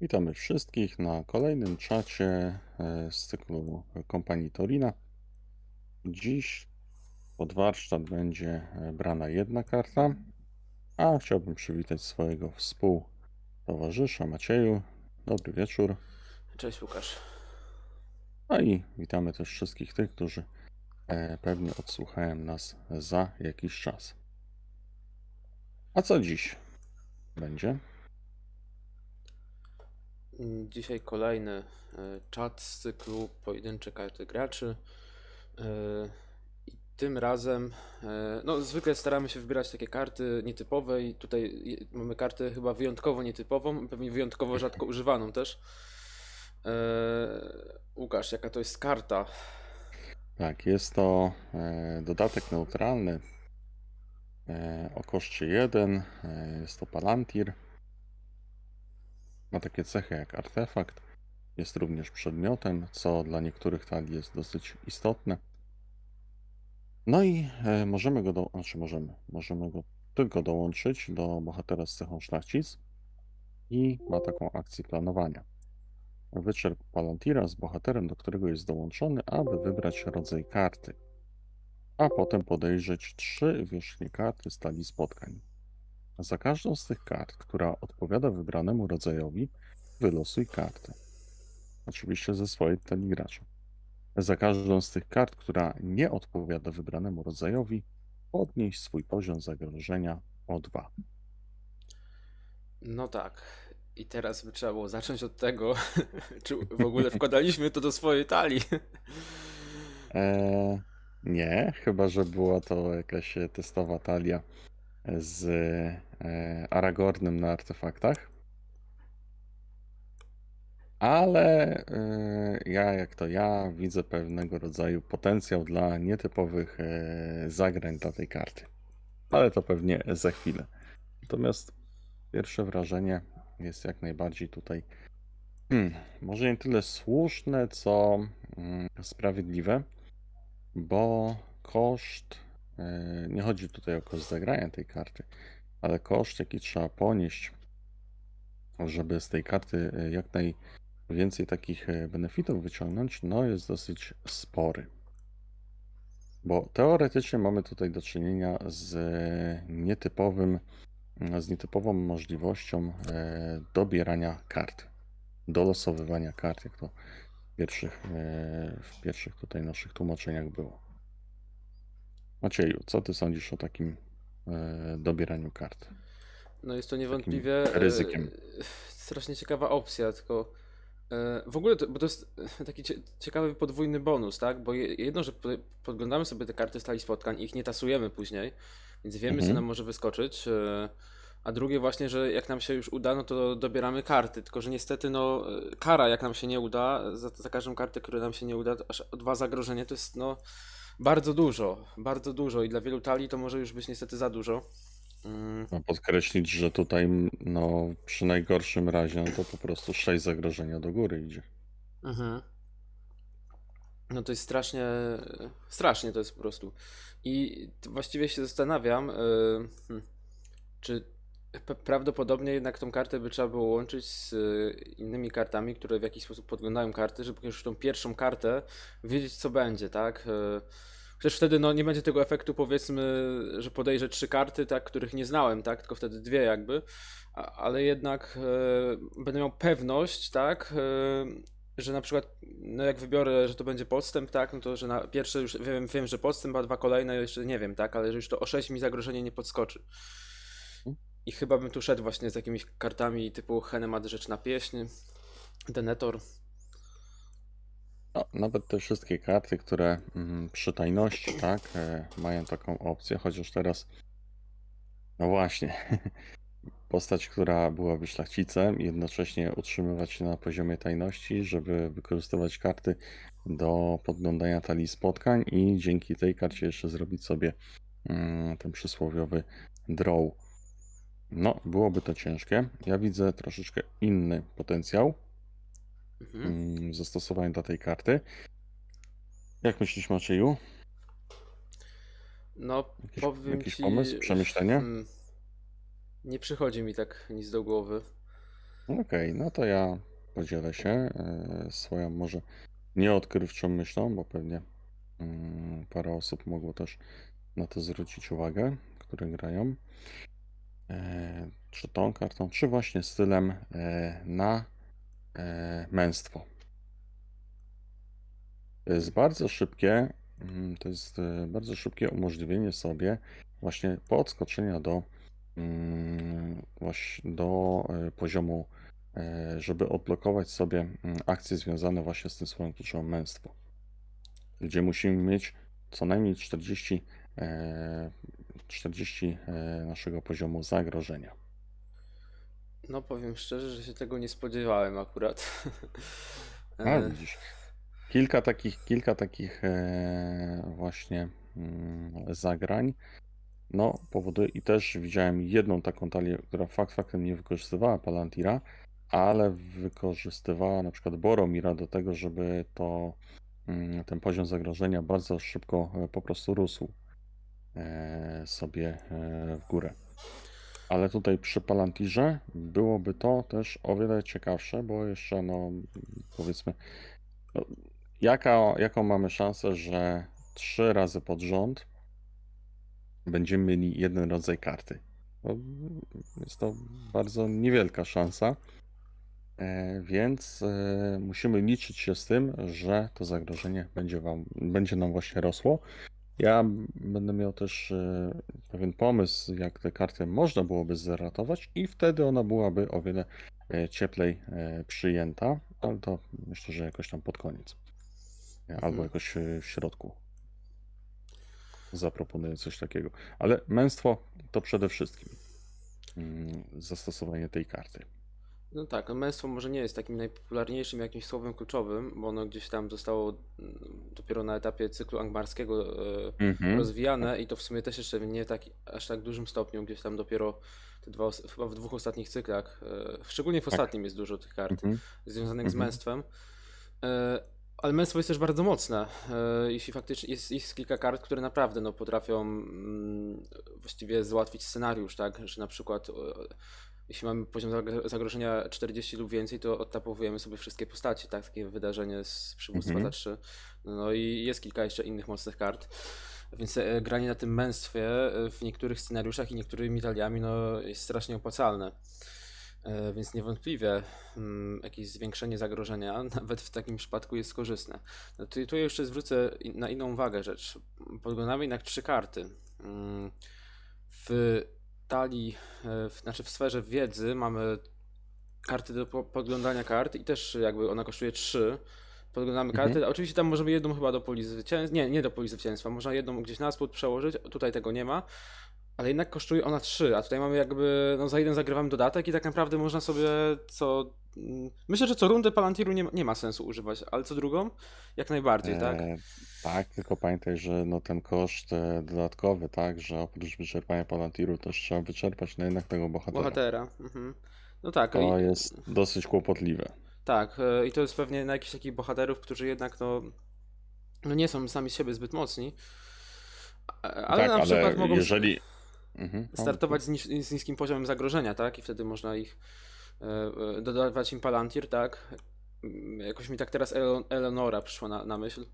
Witamy wszystkich na kolejnym czacie e, z cyklu kompanii Torina. Dziś pod warsztat będzie e, brana jedna karta, a chciałbym przywitać swojego współtowarzysza Macieju. Dobry wieczór. Cześć Łukasz. No i witamy też wszystkich tych, którzy e, pewnie odsłuchają nas za jakiś czas. A co dziś będzie? Dzisiaj kolejny e, czat z cyklu Pojedyncze karty graczy. E, I tym razem, e, no zwykle staramy się wybierać takie karty nietypowe i tutaj mamy kartę chyba wyjątkowo nietypową, pewnie wyjątkowo rzadko używaną też. Łukasz, jaka to jest karta? Tak, jest to dodatek neutralny o koszcie 1. E, jest to Palantir. Ma takie cechy jak artefakt. Jest również przedmiotem, co dla niektórych talii jest dosyć istotne. No i e, możemy go, do, znaczy możemy, możemy go tylko dołączyć do bohatera z cechą szlachcic i ma taką akcję planowania. Wyczerp Palantira z bohaterem, do którego jest dołączony, aby wybrać rodzaj karty, a potem podejrzeć trzy wierzchnie karty z talii spotkań. Za każdą z tych kart, która odpowiada wybranemu rodzajowi, wylosuj kartę. Oczywiście ze swojej talii gracza. Za każdą z tych kart, która nie odpowiada wybranemu rodzajowi, podnieś swój poziom zagrożenia o 2. No tak. I teraz by trzeba było zacząć od tego, czy w ogóle wkładaliśmy to do swojej talii. Eee, nie, chyba że była to jakaś testowa talia z e, Aragornem na artefaktach. Ale e, ja, jak to ja, widzę pewnego rodzaju potencjał dla nietypowych e, zagrań dla tej karty. Ale to pewnie za chwilę. Natomiast pierwsze wrażenie jest jak najbardziej tutaj hmm, może nie tyle słuszne, co mm, sprawiedliwe, bo koszt, nie chodzi tutaj o koszt zagrania tej karty, ale koszt, jaki trzeba ponieść, żeby z tej karty e, jak najwięcej takich e, benefitów wyciągnąć, no jest dosyć spory. Bo teoretycznie mamy tutaj do czynienia z nietypowym, z nietypową możliwością e, dobierania kart, dolosowywania kart, jak to w pierwszych, e, w pierwszych tutaj naszych tłumaczeniach było. Macieju, co ty sądzisz o takim e, dobieraniu kart? No jest to niewątpliwie e, ryzykiem. strasznie ciekawa opcja, tylko e, w ogóle to, bo to jest taki cie, ciekawy podwójny bonus, tak? Bo je- jedno, że po- podglądamy sobie te karty stali spotkań i ich nie tasujemy później, więc wiemy, co Mhm. nam może wyskoczyć. e, A drugie właśnie, że jak nam się już uda, no to dobieramy karty. Tylko, że niestety, no, e, kara jak nam się nie uda, za, za każdą kartę, która nam się nie uda, aż dwa zagrożenie to jest, no, bardzo dużo. Bardzo dużo i dla wielu talii to może już być niestety za dużo. Mm. No, podkreślić, że tutaj no, przy najgorszym razie no, to po prostu 6 zagrożenia do góry idzie. Mhm. No to jest strasznie, strasznie to jest po prostu. I właściwie się zastanawiam, y, hmm, czy prawdopodobnie jednak tą kartę by trzeba było łączyć z y, innymi kartami, które w jakiś sposób podglądają karty, żeby już tą pierwszą kartę wiedzieć, co będzie, tak? Y, Chociaż wtedy no, nie będzie tego efektu, powiedzmy, że podejrzę trzy karty, tak, których nie znałem, tak, tylko wtedy dwie jakby, ale jednak e, będę miał pewność, tak, że na przykład, no jak wybiorę, że to będzie podstęp, tak, no to że na pierwsze już wiem, wiem, że podstęp, a dwa kolejne jeszcze nie wiem, tak, ale że już to o 6 mi zagrożenie nie podskoczy. I chyba bym tu szedł właśnie z jakimiś kartami typu Henemat Rzecz na Pieśń, Denetor. No, nawet te wszystkie karty, które mm, przy tajności, tak, e, mają taką opcję, chociaż teraz, no właśnie, postać, która byłaby szlachcicem, jednocześnie utrzymywać się na poziomie tajności, żeby wykorzystywać karty do podglądania talii spotkań i dzięki tej karcie jeszcze zrobić sobie mm, ten przysłowiowy draw. No, byłoby to ciężkie. Ja widzę troszeczkę inny potencjał Mhm. mm, w zastosowaniu do tej karty. Jak myślisz, Macieju? No, Jakiś, powiem jakiś ci, pomysł, przemyślenie? hmm, nie przychodzi mi tak nic do głowy. Okej, no to ja podzielę się e, swoją może nieodkrywczą myślą, bo pewnie mm, parę osób mogło też na to zwrócić uwagę, które grają. E, Czy tą kartą, czy właśnie stylem e, na e, męstwo. To jest bardzo szybkie, mm, to jest e, bardzo szybkie umożliwienie sobie właśnie podskoczenia do, mm, do e, poziomu, e, żeby odblokować sobie mm, akcje związane właśnie z tym słowem kluczowym męstwo, gdzie musimy mieć co najmniej 40, e, 40 e, naszego poziomu zagrożenia. No powiem szczerze, że się tego nie spodziewałem akurat. A E, widzisz, kilka takich, kilka takich e, właśnie mm, zagrań, no powoduje i też widziałem jedną taką talię, która fakt faktem nie wykorzystywała Palantira, ale wykorzystywała na przykład Boromira do tego, żeby to mm, ten poziom zagrożenia bardzo szybko po prostu rósł sobie e, w górę. Ale tutaj przy Palantirze byłoby to też o wiele ciekawsze, bo jeszcze, no, powiedzmy, no, jaka, jaką mamy szansę, że trzy razy pod rząd będziemy mieli jeden rodzaj karty? No, jest to bardzo niewielka szansa, e, więc e, musimy liczyć się z tym, że to zagrożenie będzie, wam, będzie nam właśnie rosło. Ja będę miał też e, pewien pomysł, jak te karty można byłoby zeratować i wtedy ona byłaby o wiele e, cieplej e, przyjęta, ale to myślę, że jakoś tam pod koniec. Albo Mhm. jakoś w środku zaproponuję coś takiego. Ale męstwo to przede wszystkim mm, zastosowanie tej karty. No tak, no męstwo może nie jest takim najpopularniejszym jakimś słowem kluczowym, bo ono gdzieś tam zostało mm, dopiero na etapie cyklu angmarskiego e, Mhm. rozwijane i to w sumie też jeszcze nie tak, aż tak dużym stopniu, gdzieś tam dopiero te dwa, chyba w dwóch ostatnich cyklach, e, szczególnie w Tak. ostatnim jest dużo tych kart Mhm. związanych z Mhm. męstwem. E, Ale męstwo jest też bardzo mocne. Jeśli faktycznie jest, jest kilka kart, które naprawdę no, potrafią mm, właściwie załatwić scenariusz, tak? Że na przykład jeśli mamy poziom zagro- zagrożenia 40 lub więcej, to odtapowujemy sobie wszystkie postacie, tak? Takie wydarzenie z przywództwa Mhm. za 3. No i jest kilka jeszcze innych mocnych kart. Więc e, granie na tym męstwie e, w niektórych scenariuszach i niektórymi taliami no, jest strasznie opłacalne. E, Więc niewątpliwie mm, jakieś zwiększenie zagrożenia nawet w takim przypadku jest korzystne. No tu, tu jeszcze zwrócę na inną uwagę rzecz. Podglądamy jednak trzy karty. Mm, W talii, e, w, znaczy w sferze wiedzy mamy karty do po- podglądania kart i też jakby ona kosztuje trzy. Podglądamy Mhm. karty. Oczywiście tam możemy jedną chyba do poli zwycięstwa. Nie, nie do poli zwycięstwa. Można jedną gdzieś na spód przełożyć. Tutaj tego nie ma. Ale jednak kosztuje ona 3, a tutaj mamy jakby, no za jeden zagrywamy dodatek i tak naprawdę można sobie co... mm, Myślę, że co rundę Palantiru nie, ma- nie ma sensu używać, ale co drugą? Jak najbardziej, tak? Tak, tylko pamiętaj, że no ten koszt e, dodatkowy, tak, że oprócz wyczerpania Palantiru też trzeba wyczerpać no jednak tego bohatera. Bohatera. Mhm. No tak, To i, jest dosyć kłopotliwe. tak, e, i to jest pewnie na jakichś takich bohaterów, którzy jednak no, no nie są sami z siebie zbyt mocni, ale tak, na przykład ale mogą jeżeli... Mhm, no, startować z, z niskim poziomem zagrożenia, tak? I wtedy można ich e, dodawać im Palantir, tak? Mm, Jakoś mi tak teraz Ele- Eleonora przyszła na, na myśl.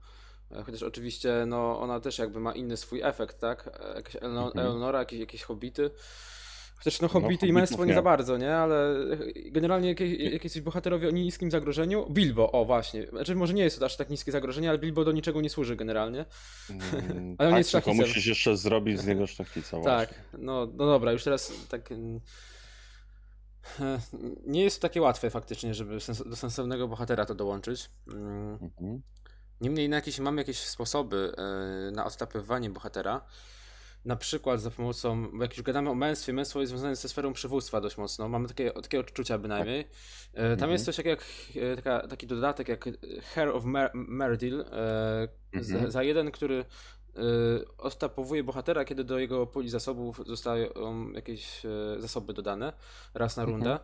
E, Chociaż oczywiście no, ona też jakby ma inny swój efekt, tak? E, Jakaś Mhm. Eleonora, jakieś, jakieś hobbity. Chociaż no No, hobbity i hobbitów męstwo nie nie. za bardzo, nie? Ale generalnie jakieś, jakieś bohaterowie o niskim zagrożeniu. Bilbo, o właśnie. Znaczy może nie jest to aż tak niskie zagrożenie, ale Bilbo do niczego nie służy generalnie. Mm, Ale on tak, jest tylko musisz jeszcze zrobić z niego szlachcica właśnie. Tak, no, no dobra, już teraz tak. e, Nie jest to takie łatwe faktycznie, żeby sens do sensownego bohatera to dołączyć. Mm, Mhm. Niemniej na jakieś, mamy jakieś sposoby e, na odtapywanie bohatera. Na przykład za pomocą, bo jak już gadamy o męstwie, męstwo jest związane ze sferą przywództwa dość mocno. Mamy takie, takie odczucia bynajmniej. E, Tam Mhm. jest coś takiego jak e, taka, taki dodatek jak Hair of Mer Merdil. za, Mhm. za jeden, który odtapowuje bohatera, kiedy do jego puli zasobów zostają jakieś zasoby dodane raz na Mhm. rundę.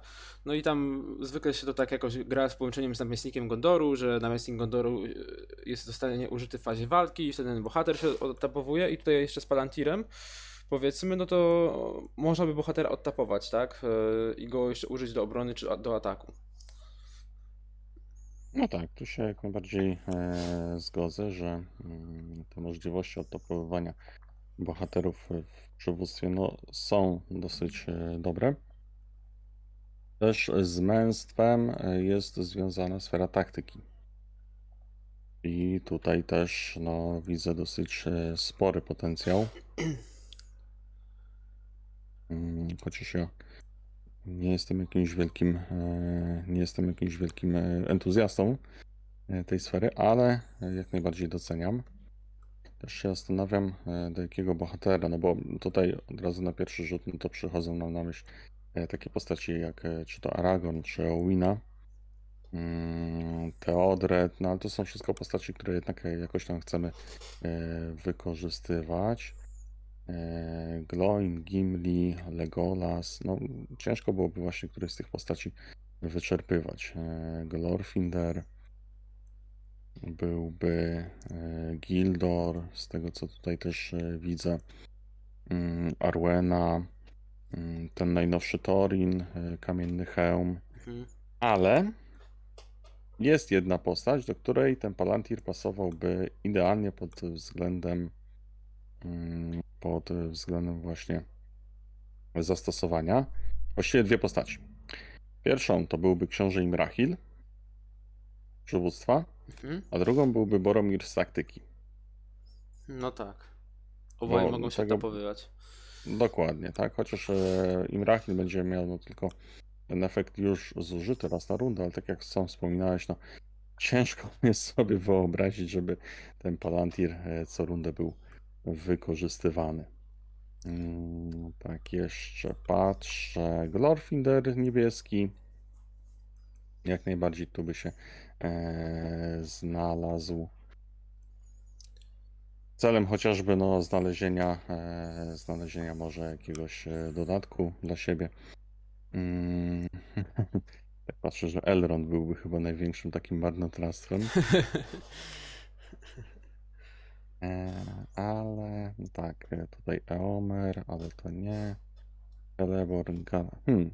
No i tam zwykle się to tak jakoś gra z połączeniem z namiestnikiem Gondoru, że namiestnik Gondoru jest zostanie użyty w fazie walki i wtedy ten bohater się odtapowuje i tutaj jeszcze z Palantirem powiedzmy, no to można by bohatera odtapować, tak? E, I go jeszcze użyć do obrony czy do ataku. No tak, tu się jak najbardziej e, zgodzę, że mm, te możliwości odtopowywania bohaterów w przywództwie no, są dosyć e, dobre. Też z męstwem e, jest związana sfera taktyki. I tutaj też no, widzę dosyć e, spory potencjał. Mm, Chociaż ja nie jestem jakimś wielkim, e, nie jestem jakimś wielkim e, entuzjastą tej sfery, ale jak najbardziej doceniam. Też się zastanawiam, do jakiego bohatera, no bo tutaj od razu na pierwszy rzut no to przychodzą nam na myśl takie postaci jak czy to Aragorn, czy Owina, mm, Theodred, no ale to są wszystko postaci, które jednak e, jakoś tam chcemy e, wykorzystywać. E, Gloin, Gimli, Legolas. No, ciężko byłoby właśnie któryś z tych postaci wyczerpywać. Glorfinder byłby Gildor, z tego co tutaj też widzę. Mm, Arwena, mm, ten najnowszy Thorin, e, Kamienny Hełm. Mhm. Ale jest jedna postać, do której ten Palantir pasowałby idealnie pod względem mm, pod względem właśnie zastosowania. Właściwie dwie postaci. Pierwszą to byłby książę Imrahil przywództwa, Mhm. a drugą byłby Boromir z taktyki. No tak. Oboje Bo mogą się tego- odtapowywać. Dokładnie, tak. Chociaż e, Imrahil będzie miał no, tylko ten efekt już zużyty raz na rundę, ale tak jak sam wspominałeś, no ciężko jest sobie wyobrazić, żeby ten Palantir e, co rundę był wykorzystywany. Mm, tak, jeszcze patrzę. Glorfinder niebieski. Jak najbardziej tu by się e, znalazł. Celem chociażby no, znalezienia, e, znalezienia może jakiegoś e, dodatku dla siebie. Mm, tak patrzę, że Elrond byłby chyba największym takim marnotrawstwem. E, ale no tak, e, tutaj Eomer, ale to nie. Celeborn, Gal... Hmm.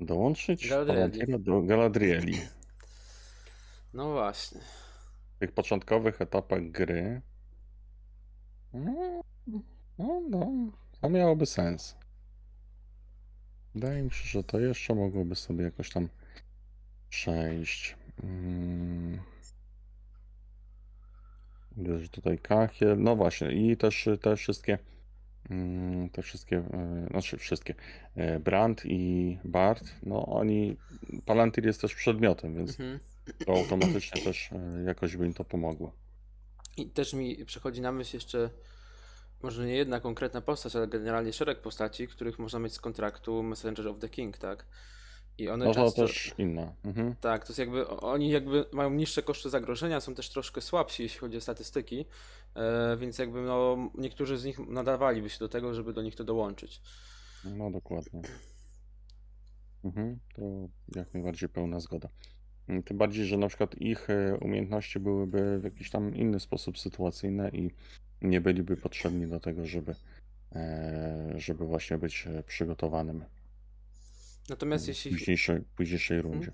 Dołączyć Galadrieli. Do Galadrieli. No właśnie. W tych początkowych etapach gry. No, no, no, to miałoby sens. Wydaje mi się, że to jeszcze mogłoby sobie jakoś tam przejść. Mm. Widzę, że tutaj kachiel. No właśnie, i też te wszystkie. mm, Te wszystkie, e, znaczy wszystkie. e, Brand i Bart, no oni. Palantir jest też przedmiotem, więc Mhm. to automatycznie też e, jakoś by im to pomogło. I też mi przychodzi na myśl jeszcze może nie jedna konkretna postać, ale generalnie szereg postaci, których można mieć z kontraktu Messenger of the King, tak? I one to często... też inna. Mhm. Tak, to jest jakby, oni jakby mają niższe koszty zagrożenia, są też troszkę słabsi, jeśli chodzi o statystyki, e, więc jakby no, niektórzy z nich nadawaliby się do tego, żeby do nich to dołączyć. No dokładnie. Mhm. To jak najbardziej pełna zgoda. Mm, Tym bardziej, że na przykład ich e, umiejętności byłyby w jakiś tam inny sposób sytuacyjne i nie byliby potrzebni do tego, żeby, e, żeby właśnie być e, przygotowanym Natomiast w jeśli, późniejszej, późniejszej rundzie.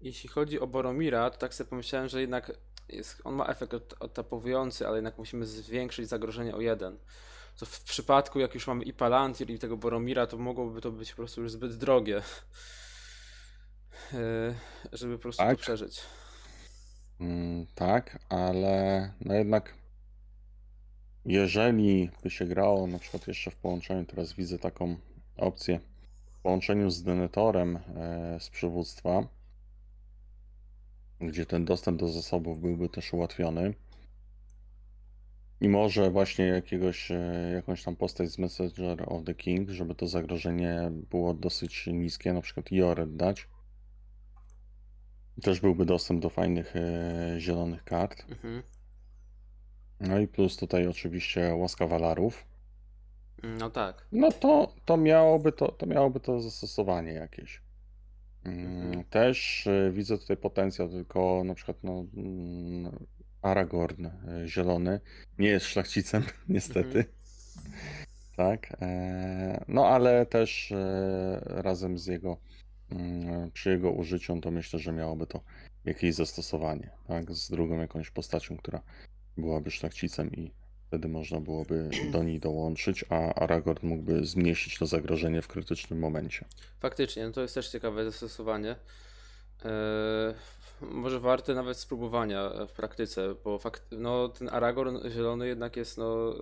jeśli chodzi o Boromira, to tak sobie pomyślałem, że jednak jest, on ma efekt od- odtapowujący, ale jednak musimy zwiększyć zagrożenie o jeden. To w przypadku, jak już mamy i Palantir, i tego Boromira, to mogłoby to być po prostu już zbyt drogie, e, żeby po prostu Tak. to przeżyć. Mm, tak, ale no jednak jeżeli by się grało na przykład jeszcze w połączeniu, teraz widzę taką opcję w połączeniu z Denetorem e, z przywództwa, gdzie ten dostęp do zasobów byłby też ułatwiony. I może właśnie jakiegoś, e, jakąś tam postać z Messenger of the King, żeby to zagrożenie było dosyć niskie, na przykład Jored dać. Też byłby dostęp do fajnych e, zielonych kart. Mhm. No i plus tutaj oczywiście łaska walarów. No tak. No to, to miałoby to, to miałoby to zastosowanie jakieś. Mm, Mhm. Też y, widzę tutaj potencjał, tylko na przykład no, mm, Aragorn y, zielony nie jest szlachcicem, niestety. Tak. e, No ale też e, razem z jego, mm, przy jego użyciu, to myślę, że miałoby to jakieś zastosowanie, tak? Z drugą jakąś postacią, która byłaby szlachcicem i wtedy można byłoby do niej dołączyć, a Aragorn mógłby zmniejszyć to zagrożenie w krytycznym momencie. Faktycznie, no to jest też ciekawe zastosowanie. Eee, może warte nawet spróbowania w praktyce, bo fakt, no, ten Aragorn zielony jednak jest no,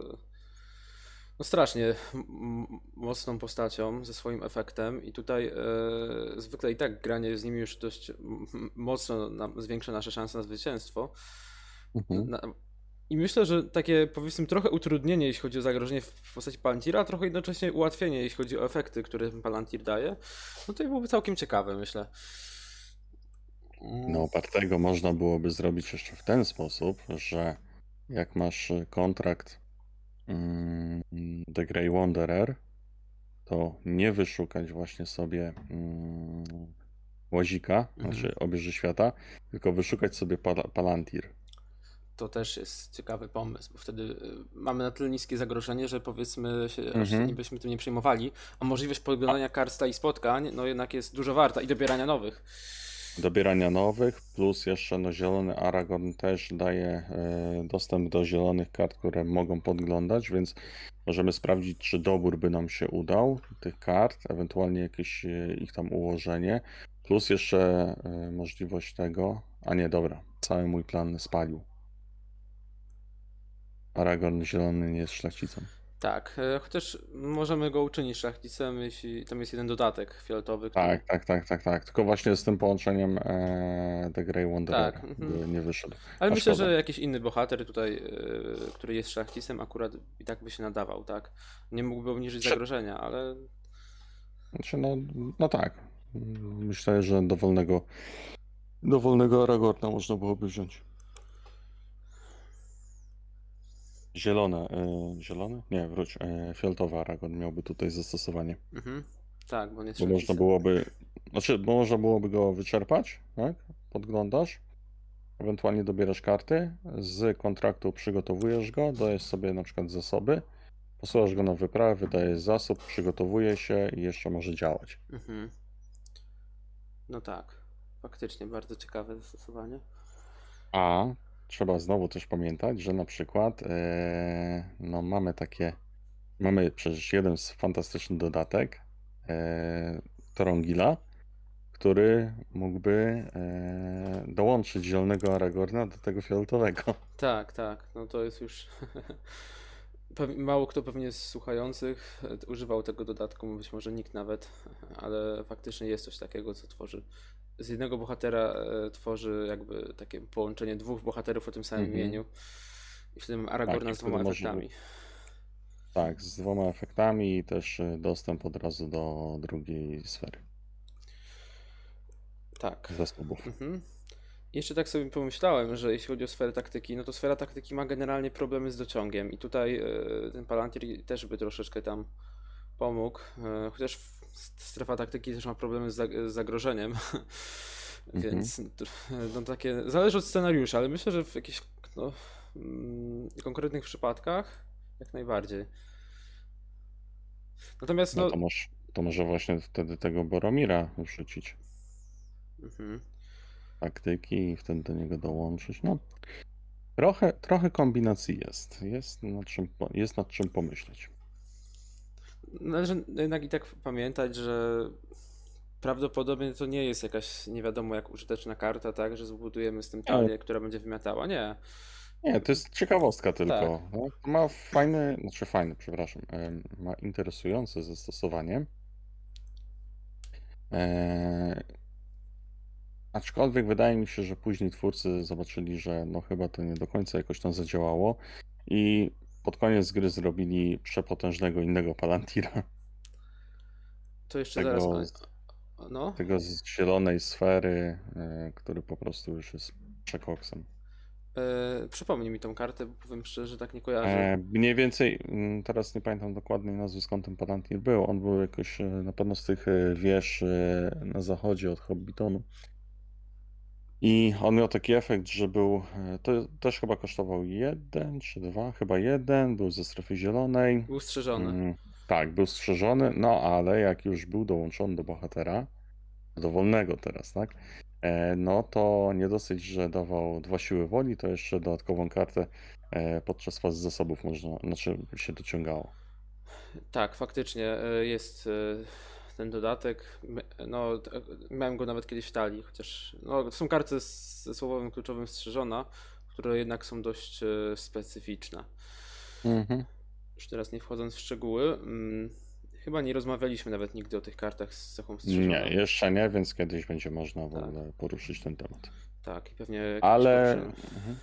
no strasznie mocną postacią ze swoim efektem i tutaj e, zwykle i tak granie z nimi już dość mocno nam, zwiększa nasze szanse na zwycięstwo. Mhm. Na, I myślę, że takie powiedzmy trochę utrudnienie, jeśli chodzi o zagrożenie w postaci Palantira, a trochę jednocześnie ułatwienie, jeśli chodzi o efekty, które Palantir daje, no to byłoby całkiem ciekawe, myślę. No, opartego można byłoby zrobić jeszcze w ten sposób, że jak masz kontrakt mm, The Grey Wanderer, to nie wyszukać właśnie sobie mm, łazika, Mhm. znaczy obieży świata, tylko wyszukać sobie pala, Palantir. To też jest ciekawy pomysł, bo wtedy y, mamy na tyle niskie zagrożenie, że powiedzmy się, Mhm. nie byśmy tym nie przejmowali, a możliwość podglądania kart i spotkań, no jednak jest dużo warta i dobierania nowych. Dobierania nowych, plus jeszcze no, zielony Aragorn też daje e, dostęp do zielonych kart, które mogą podglądać, więc możemy sprawdzić, czy dobór by nam się udał tych kart, ewentualnie jakieś e, ich tam ułożenie, plus jeszcze e, możliwość tego, a nie, dobra, cały mój plan spalił. Aragorn zielony nie jest szlachcicą. Tak, e, chociaż możemy go uczynić szlachcicem, jeśli tam jest jeden dodatek fioletowy, który... Tak, tak, tak, tak, tak. Tylko właśnie z tym połączeniem e, The Grey Wanderer Tak, mhm. nie wyszedł. Ale A myślę, szkoda. że jakiś inny bohater tutaj, e, który jest szlachcicem, akurat i tak by się nadawał, tak? Nie mógłby obniżyć Prze- zagrożenia, ale Znaczy, no, no tak. Myślę, że dowolnego, dowolnego Aragorna można byłoby wziąć. Zielone. E, zielony? Nie, wróć. E, fioletowy Aragorn miałby tutaj zastosowanie. mhm. tak, bo nie jest Bo można byłoby. Znaczy, bo można byłoby go wyczerpać, tak? Podglądasz. Ewentualnie dobierasz karty. Z kontraktu przygotowujesz go, dajesz sobie na przykład zasoby. Posyłasz go na wyprawę, wydajesz zasób, przygotowuje się i jeszcze może działać. Mhm. No tak, faktycznie bardzo ciekawe zastosowanie. A trzeba znowu też pamiętać, że na przykład e, no mamy takie, mamy przecież jeden z fantastyczny dodatek e, Torongila, który mógłby e, dołączyć zielonego Aragorna do tego fioletowego. Tak, tak, no to jest już... Mało kto pewnie z słuchających używał tego dodatku, być może nikt nawet, ale faktycznie jest coś takiego, co tworzy. Z jednego bohatera e, tworzy jakby takie połączenie dwóch bohaterów o tym samym Mhm. imieniu. I wtedy mamy Aragorna i z dwoma efektami. Tak, z dwoma efektami i też e, dostęp od razu do drugiej sfery Tak. zasobów. Mhm. Jeszcze tak sobie pomyślałem, że jeśli chodzi o sferę taktyki, no to sfera taktyki ma generalnie problemy z dociągiem i tutaj e, ten Palantir też by troszeczkę tam pomógł, chociaż strefa taktyki też ma problemy z, zag- z zagrożeniem, więc to- no takie, zależy od scenariusza, ale myślę, że w jakichś no, mm, konkretnych przypadkach jak najbardziej. Natomiast No no, to, może, to może właśnie wtedy tego Boromira wrzucić. mhm. taktyki i wtedy do niego dołączyć. No, trochę, trochę kombinacji jest. Jest nad, czym, jest nad czym pomyśleć. Należy jednak i tak pamiętać, że prawdopodobnie to nie jest jakaś nie wiadomo jak użyteczna karta, tak, że zbudujemy z tym talię, która będzie wymiatała. Nie. Nie, to jest ciekawostka tylko. Tak. No, ma fajny, znaczy fajny, przepraszam, ma interesujące zastosowanie. E, aczkolwiek wydaje mi się, że później twórcy zobaczyli, że no chyba to nie do końca jakoś tam zadziałało i pod koniec gry zrobili przepotężnego innego Palantira. To jeszcze Tego, zaraz. No, tego z zielonej sfery, e, który po prostu już jest przekoksem. e, przypomnij mi tą kartę, bo powiem szczerze, że tak nie kojarzę. E, mniej więcej, mm, teraz nie pamiętam dokładnej nazwy, skąd ten Palantir był. On był jakoś e, na pewno z tych wież na zachodzie od Hobbitonu. I on miał taki efekt, że był, e, to też chyba kosztował jeden czy dwa, chyba jeden, był ze strefy zielonej. Był strzeżony. Mm, tak, był strzeżony, no ale jak już był dołączony do bohatera, dowolnego teraz, tak? E, no to nie dosyć, że dawał dwa siły woli, to jeszcze dodatkową kartę e, podczas fazy zasobów można, znaczy się dociągało. Tak, faktycznie jest ten dodatek. No, miałem go nawet kiedyś w talii, chociaż no, są karty z- ze słowem kluczowym strzeżona, które jednak są dość e, specyficzne. Mhm. Już teraz nie wchodząc w szczegóły, mm, chyba nie rozmawialiśmy nawet nigdy o tych kartach z cechą strzeżoną. Nie, jeszcze nie, więc kiedyś będzie można w Tak. ogóle poruszyć ten temat. Tak, i pewnie Ale, mhm.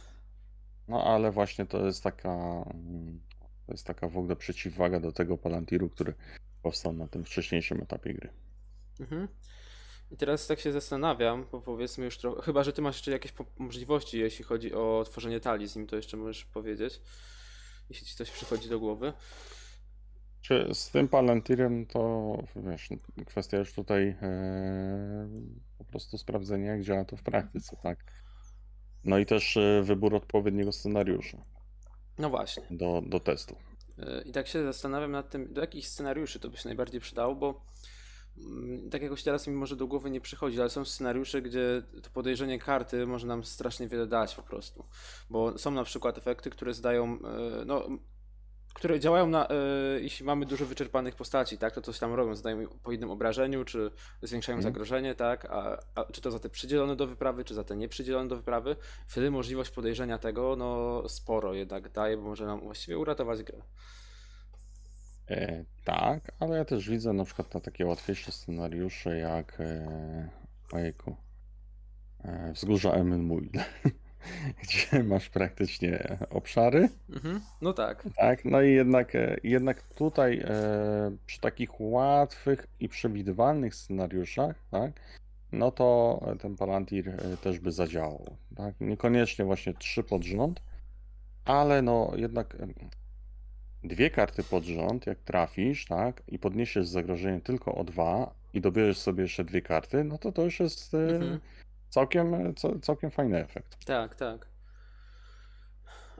no ale właśnie to jest taka, mm, to jest taka w ogóle przeciwwaga do tego Palantiru, który powstał na tym wcześniejszym etapie gry. Mhm. I teraz tak się zastanawiam, bo powiedzmy już trochę, chyba że ty masz jeszcze jakieś możliwości, jeśli chodzi o tworzenie talii z nim, to jeszcze możesz powiedzieć, jeśli ci coś przychodzi do głowy. Czy z tym Palantirem to wiesz, kwestia już tutaj e, po prostu sprawdzenia, jak działa to w praktyce, tak? No i też e, wybór odpowiedniego scenariusza No właśnie. do, do testu. I tak się zastanawiam nad tym, do jakich scenariuszy to by się najbardziej przydało, bo mm, tak jakoś teraz mi może do głowy nie przychodzi, ale są scenariusze, gdzie to podejrzenie karty może nam strasznie wiele dać po prostu. Bo są na przykład efekty, które zdają, e, no, które działają na, e, jeśli mamy dużo wyczerpanych postaci, tak, to coś tam robią, zdają po jednym obrażeniu, czy zwiększają Mhm. zagrożenie, tak, a, a czy to za te przydzielone do wyprawy, czy za te nieprzydzielone do wyprawy, wtedy możliwość podejrzenia tego, no, sporo jednak daje, bo może nam właściwie uratować grę. E, tak, ale ja też widzę na przykład na takie łatwiejsze scenariusze jak e, ojejku, e, Wzgórza Emenmuil, gdzie masz praktycznie obszary, Mhm. No tak. tak, no i jednak, e, jednak tutaj e, przy takich łatwych i przewidywalnych scenariuszach, tak, no to ten Palantir e, też by zadziałał, tak, niekoniecznie właśnie trzy pod rząd, ale no jednak dwie karty pod rząd, jak trafisz, tak, i podniesiesz zagrożenie tylko o dwa i dobierzesz sobie jeszcze dwie karty, no to to już jest Mhm. Całkiem, ca- całkiem fajny efekt. Tak, tak.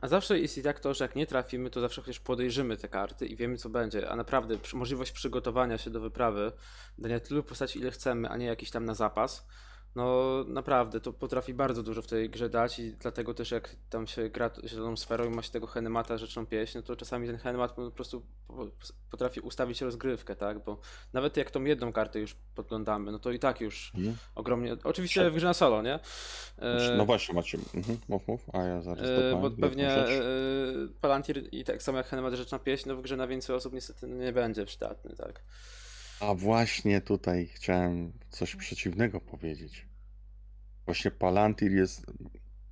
A zawsze jest i tak to, że jak nie trafimy, to zawsze chociaż podejrzymy te karty i wiemy co będzie. A naprawdę możliwość przygotowania się do wyprawy, dania tylu postaci ile chcemy, a nie jakiś tam na zapas, no naprawdę to potrafi bardzo dużo w tej grze dać i dlatego też jak tam się gra zieloną sferą i ma się tego Henemata rzeczną pieśń, no to czasami ten Henemat po prostu po- potrafi ustawić rozgrywkę, tak? Bo nawet jak tą jedną kartę już podglądamy, no to i tak już Mhm. ogromnie. Oczywiście w grze na solo, nie? E, No właśnie, macie. Mhm, mów, mów, a ja zaraz E, Bo pewnie e, Palantir i tak samo jak Henemat Rzeczna Pieśń, no w grze na więcej osób niestety nie będzie przydatny, tak. A właśnie tutaj chciałem coś przeciwnego powiedzieć. Właśnie Palantir jest,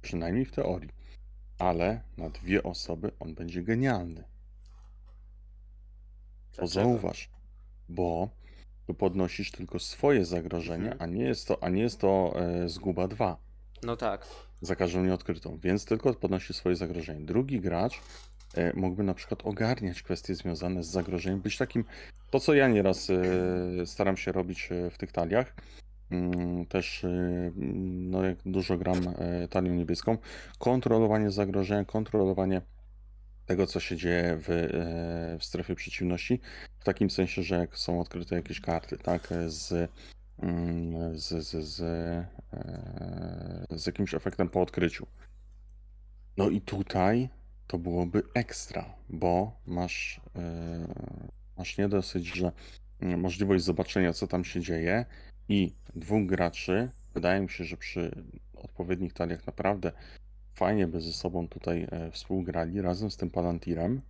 przynajmniej w teorii, ale na dwie osoby on będzie genialny. Dlaczego? zauważ, bo tu podnosisz tylko swoje zagrożenie, Mhm. a nie jest to, a nie jest to e, zguba 2 No tak. za każdą nieodkrytą, więc tylko podnosi swoje zagrożenie. Drugi gracz mógłby na przykład ogarniać kwestie związane z zagrożeniem, być takim, to co ja nieraz e, staram się robić e, w tych taliach, mm, też e, no jak dużo gram e, talią niebieską, kontrolowanie zagrożenia, kontrolowanie tego, co się dzieje w, e, w strefie przeciwności, w takim sensie, że jak są odkryte jakieś karty, tak, e, z, mm, z, z, z, e, z jakimś efektem po odkryciu. No i tutaj to byłoby ekstra, bo masz, e, masz nie dosyć, że mm, możliwość zobaczenia, co tam się dzieje i dwóch graczy, wydaje mi się, że przy odpowiednich taliach naprawdę fajnie by ze sobą tutaj e, współgrali razem z tym Palantirem,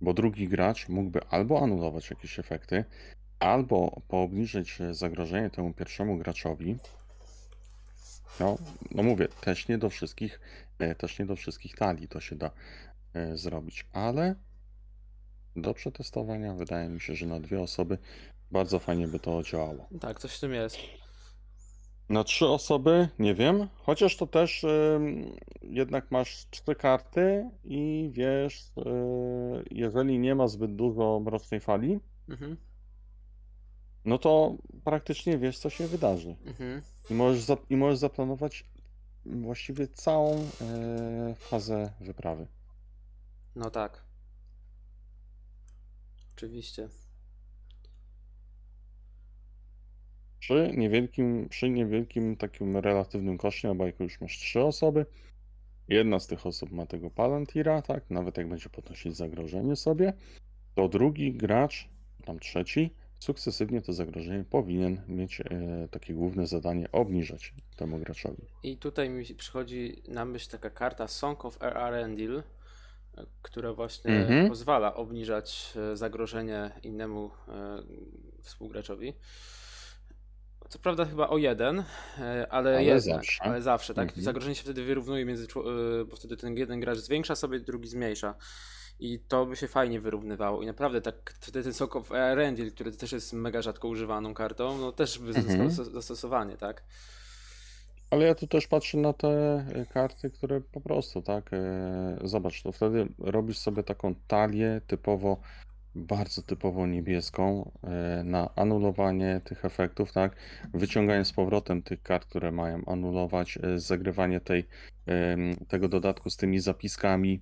bo drugi gracz mógłby albo anulować jakieś efekty, albo poobniżyć e, zagrożenie temu pierwszemu graczowi. No, no mówię, też nie do wszystkich, też nie do wszystkich talii to się da e, zrobić, ale do przetestowania wydaje mi się, że na dwie osoby bardzo fajnie by to działało. Tak, coś w tym jest. Na trzy osoby nie wiem, chociaż to też jednak masz trzy karty i wiesz, yy, jeżeli nie ma zbyt dużo mrocznej fali, Mhm. no to praktycznie wiesz, co się wydarzy. Mhm. I możesz, za, i możesz zaplanować właściwie całą e, fazę wyprawy. No tak. Oczywiście. Przy niewielkim, przy niewielkim takim relatywnym koszcie, no bo jak już masz trzy osoby, jedna z tych osób ma tego Palantira, tak, nawet jak będzie podnosić zagrożenie sobie, to drugi gracz, tam trzeci, sukcesywnie to zagrożenie powinien mieć e, takie główne zadanie obniżać temu graczowi. I tutaj mi przychodzi na myśl taka karta Song of Arendil, e, która właśnie Mhm. pozwala obniżać e, zagrożenie innemu współgraczowi. Co prawda chyba o jeden, ale, Ale jednak, zawsze. ale zawsze, tak? Mhm. Zagrożenie się wtedy wyrównuje między, bo wtedy ten jeden gracz zwiększa sobie, drugi zmniejsza. I to by się fajnie wyrównywało. I naprawdę tak, wtedy ten Song of Arendil, który też jest mega rzadko używaną kartą, no też by Mhm. zyskał zastosowanie, tak? Ale ja tu też patrzę na te e, karty, które po prostu, tak, e, zobacz, to wtedy robisz sobie taką talię typowo, bardzo typowo niebieską e, na anulowanie tych efektów, tak, wyciąganie z powrotem tych kart, które mają anulować, zagrywanie tej, tego dodatku z tymi zapiskami.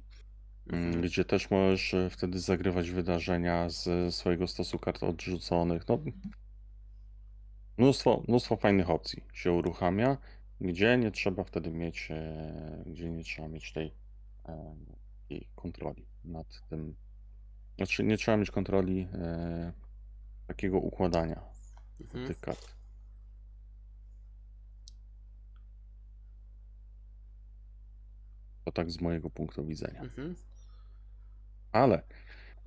Gdzie też możesz e, wtedy zagrywać wydarzenia z swojego stosu kart odrzuconych, no Mnóstwo, mnóstwo fajnych opcji się uruchamia, gdzie nie trzeba wtedy mieć, e, gdzie nie trzeba mieć tej, e, tej kontroli nad tym. Znaczy, nie trzeba mieć kontroli e, takiego układania Mhm. tych kart. To tak z mojego punktu widzenia. Mhm. Ale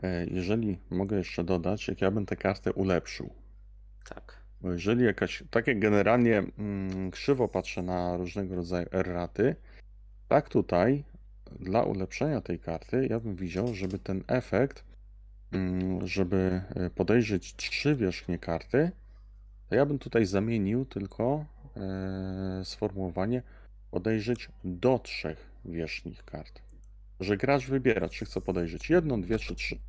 e, jeżeli mogę jeszcze dodać, jak ja bym tę kartę ulepszył, Tak. Bo jeżeli jakaś, tak jak generalnie mm, krzywo patrzę na różnego rodzaju erraty, tak tutaj dla ulepszenia tej karty ja bym widział, żeby ten efekt, mm, żeby e, podejrzeć trzy wierzchnie karty, to ja bym tutaj zamienił tylko e, sformułowanie podejrzeć do trzech wierzchnich kart. Że gracz wybiera, czy chce podejrzeć jedną, dwie czy trzy.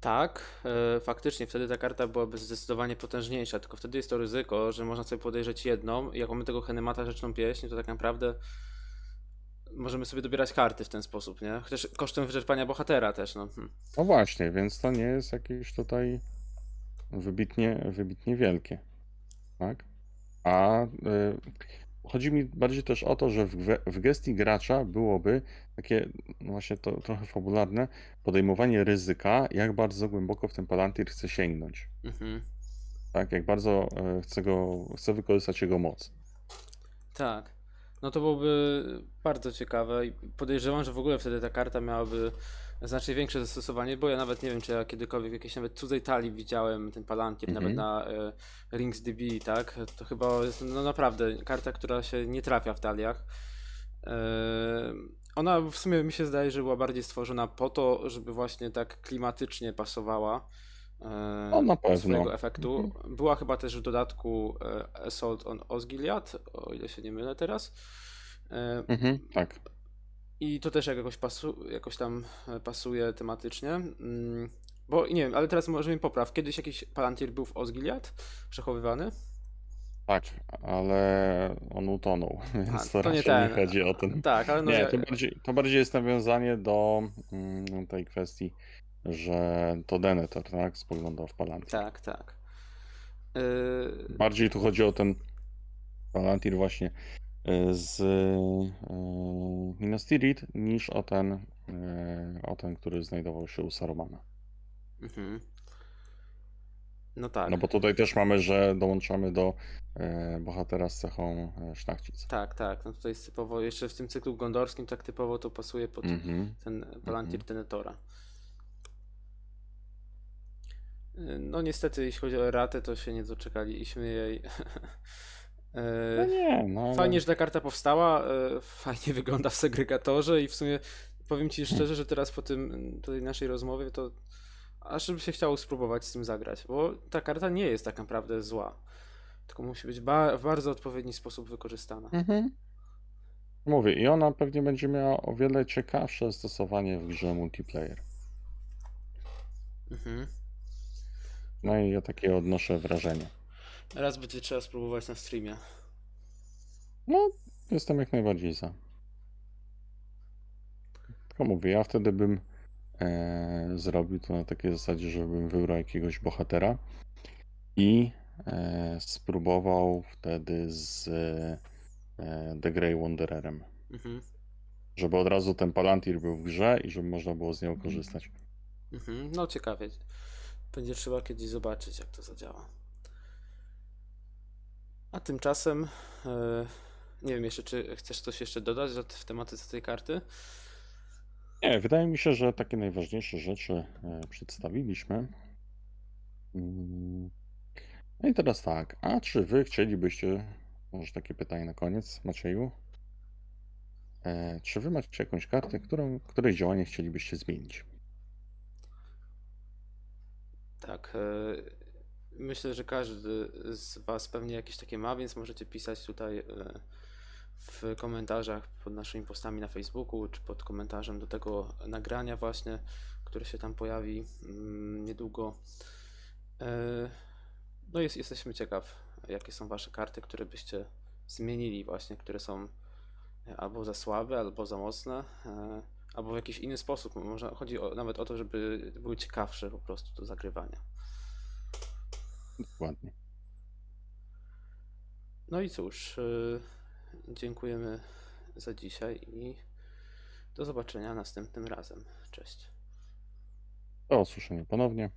Tak, e, faktycznie wtedy ta karta byłaby zdecydowanie potężniejsza, tylko wtedy jest to ryzyko, że można sobie podejrzeć jedną i jak mamy tego Henemata Rzeczną Pieśń, to tak naprawdę możemy sobie dobierać karty w ten sposób, nie? Chociaż kosztem wyczerpania bohatera też, no. Hm. No właśnie, więc to nie jest jakieś tutaj wybitnie, wybitnie wielkie. Tak? A y, chodzi mi bardziej też o to, że w, w gestii gracza byłoby takie no właśnie to trochę fabularne podejmowanie ryzyka, jak bardzo głęboko w ten Palantir chce sięgnąć. Mhm. Tak? Jak bardzo e, chce go, chce wykorzystać jego moc. Tak. No to byłoby bardzo ciekawe i podejrzewam, że w ogóle wtedy ta karta miałaby znacznie większe zastosowanie, bo ja nawet nie wiem, czy ja kiedykolwiek w jakiejś nawet cudzej talii widziałem ten Palantir, nawet Mhm. na e, RingsDB, tak? To chyba jest no naprawdę karta, która się nie trafia w taliach. E, ona w sumie mi się zdaje, że była bardziej stworzona po to, żeby właśnie tak klimatycznie pasowała e, No, na pewno. swojego efektu. Była chyba też w dodatku e, Assault on Osgiliath, o ile się nie mylę teraz. E, Mhm, tak. I to też jakoś, pasu, jakoś tam e, pasuje tematycznie. Mm, Bo nie wiem, ale teraz może mi popraw. Kiedyś jakiś Palantir był w Osgiliath przechowywany? Tak, ale on utonął, więc A, to nie raczej nie ten. chodzi o ten. Tak, ale no Nie, to bardziej, to bardziej jest nawiązanie do mm, tej kwestii, że to Denethor, tak, spoglądał w Palantir. tak, tak. E, Bardziej tu chodzi o ten Palantir właśnie y, z y, Minas Tirith niż o ten, y, o ten, który znajdował się u Sarumana. mhm. No tak. No bo tutaj też mamy, że dołączamy do y, bohatera z cechą szlachcic. Tak, tak. No tutaj jest typowo, jeszcze w tym cyklu gondorskim tak typowo to pasuje pod Mhm. ten Palantir Tenetora. Y, No niestety, jeśli chodzi o ratę, to się nie doczekaliśmy jej. No E, nie, no. Fajnie, że ta karta powstała, e, fajnie wygląda w segregatorze i w sumie powiem Ci szczerze, że teraz po tym tej naszej rozmowie to aż by się chciało spróbować z tym zagrać, bo ta karta nie jest tak naprawdę zła, tylko musi być ba w bardzo odpowiedni sposób wykorzystana. Mhm. Mówię, i ona pewnie będzie miała o wiele ciekawsze stosowanie w grze multiplayer. Mhm. No i ja takie odnoszę wrażenie. Raz będzie trzeba spróbować na streamie. No, jestem jak najbardziej za. Tylko mówię, ja wtedy bym e, zrobił to na takiej zasadzie, żebym wybrał jakiegoś bohatera i e, spróbował wtedy z e, The Grey Wandererem. Mhm. Żeby od razu ten Palantir był w grze i żeby można było z niego korzystać. Mhm. No ciekawie. Będzie trzeba kiedyś zobaczyć, jak to zadziała. A tymczasem, e, nie wiem jeszcze, czy chcesz coś jeszcze dodać do- w tematyce tej karty? Nie, wydaje mi się, że takie najważniejsze rzeczy e, przedstawiliśmy. Mm. No i teraz tak, a czy wy chcielibyście, może takie pytanie na koniec, Macieju, e, czy wy macie jakąś kartę, którą, której działanie chcielibyście zmienić? Tak. Myślę, że każdy z Was pewnie jakieś takie ma, więc możecie pisać tutaj e, w komentarzach pod naszymi postami na Facebooku, czy pod komentarzem do tego nagrania właśnie, które się tam pojawi mm, niedługo. E, No jest, jesteśmy ciekaw, jakie są Wasze karty, które byście zmienili właśnie, które są e, albo za słabe, albo za mocne, albo w jakiś inny sposób. Może chodzi o, nawet o to, żeby były ciekawsze po prostu do zagrywania. Dokładnie. No i cóż, y, dziękujemy za dzisiaj i do zobaczenia następnym razem. Cześć. Do usłyszenia ponownie.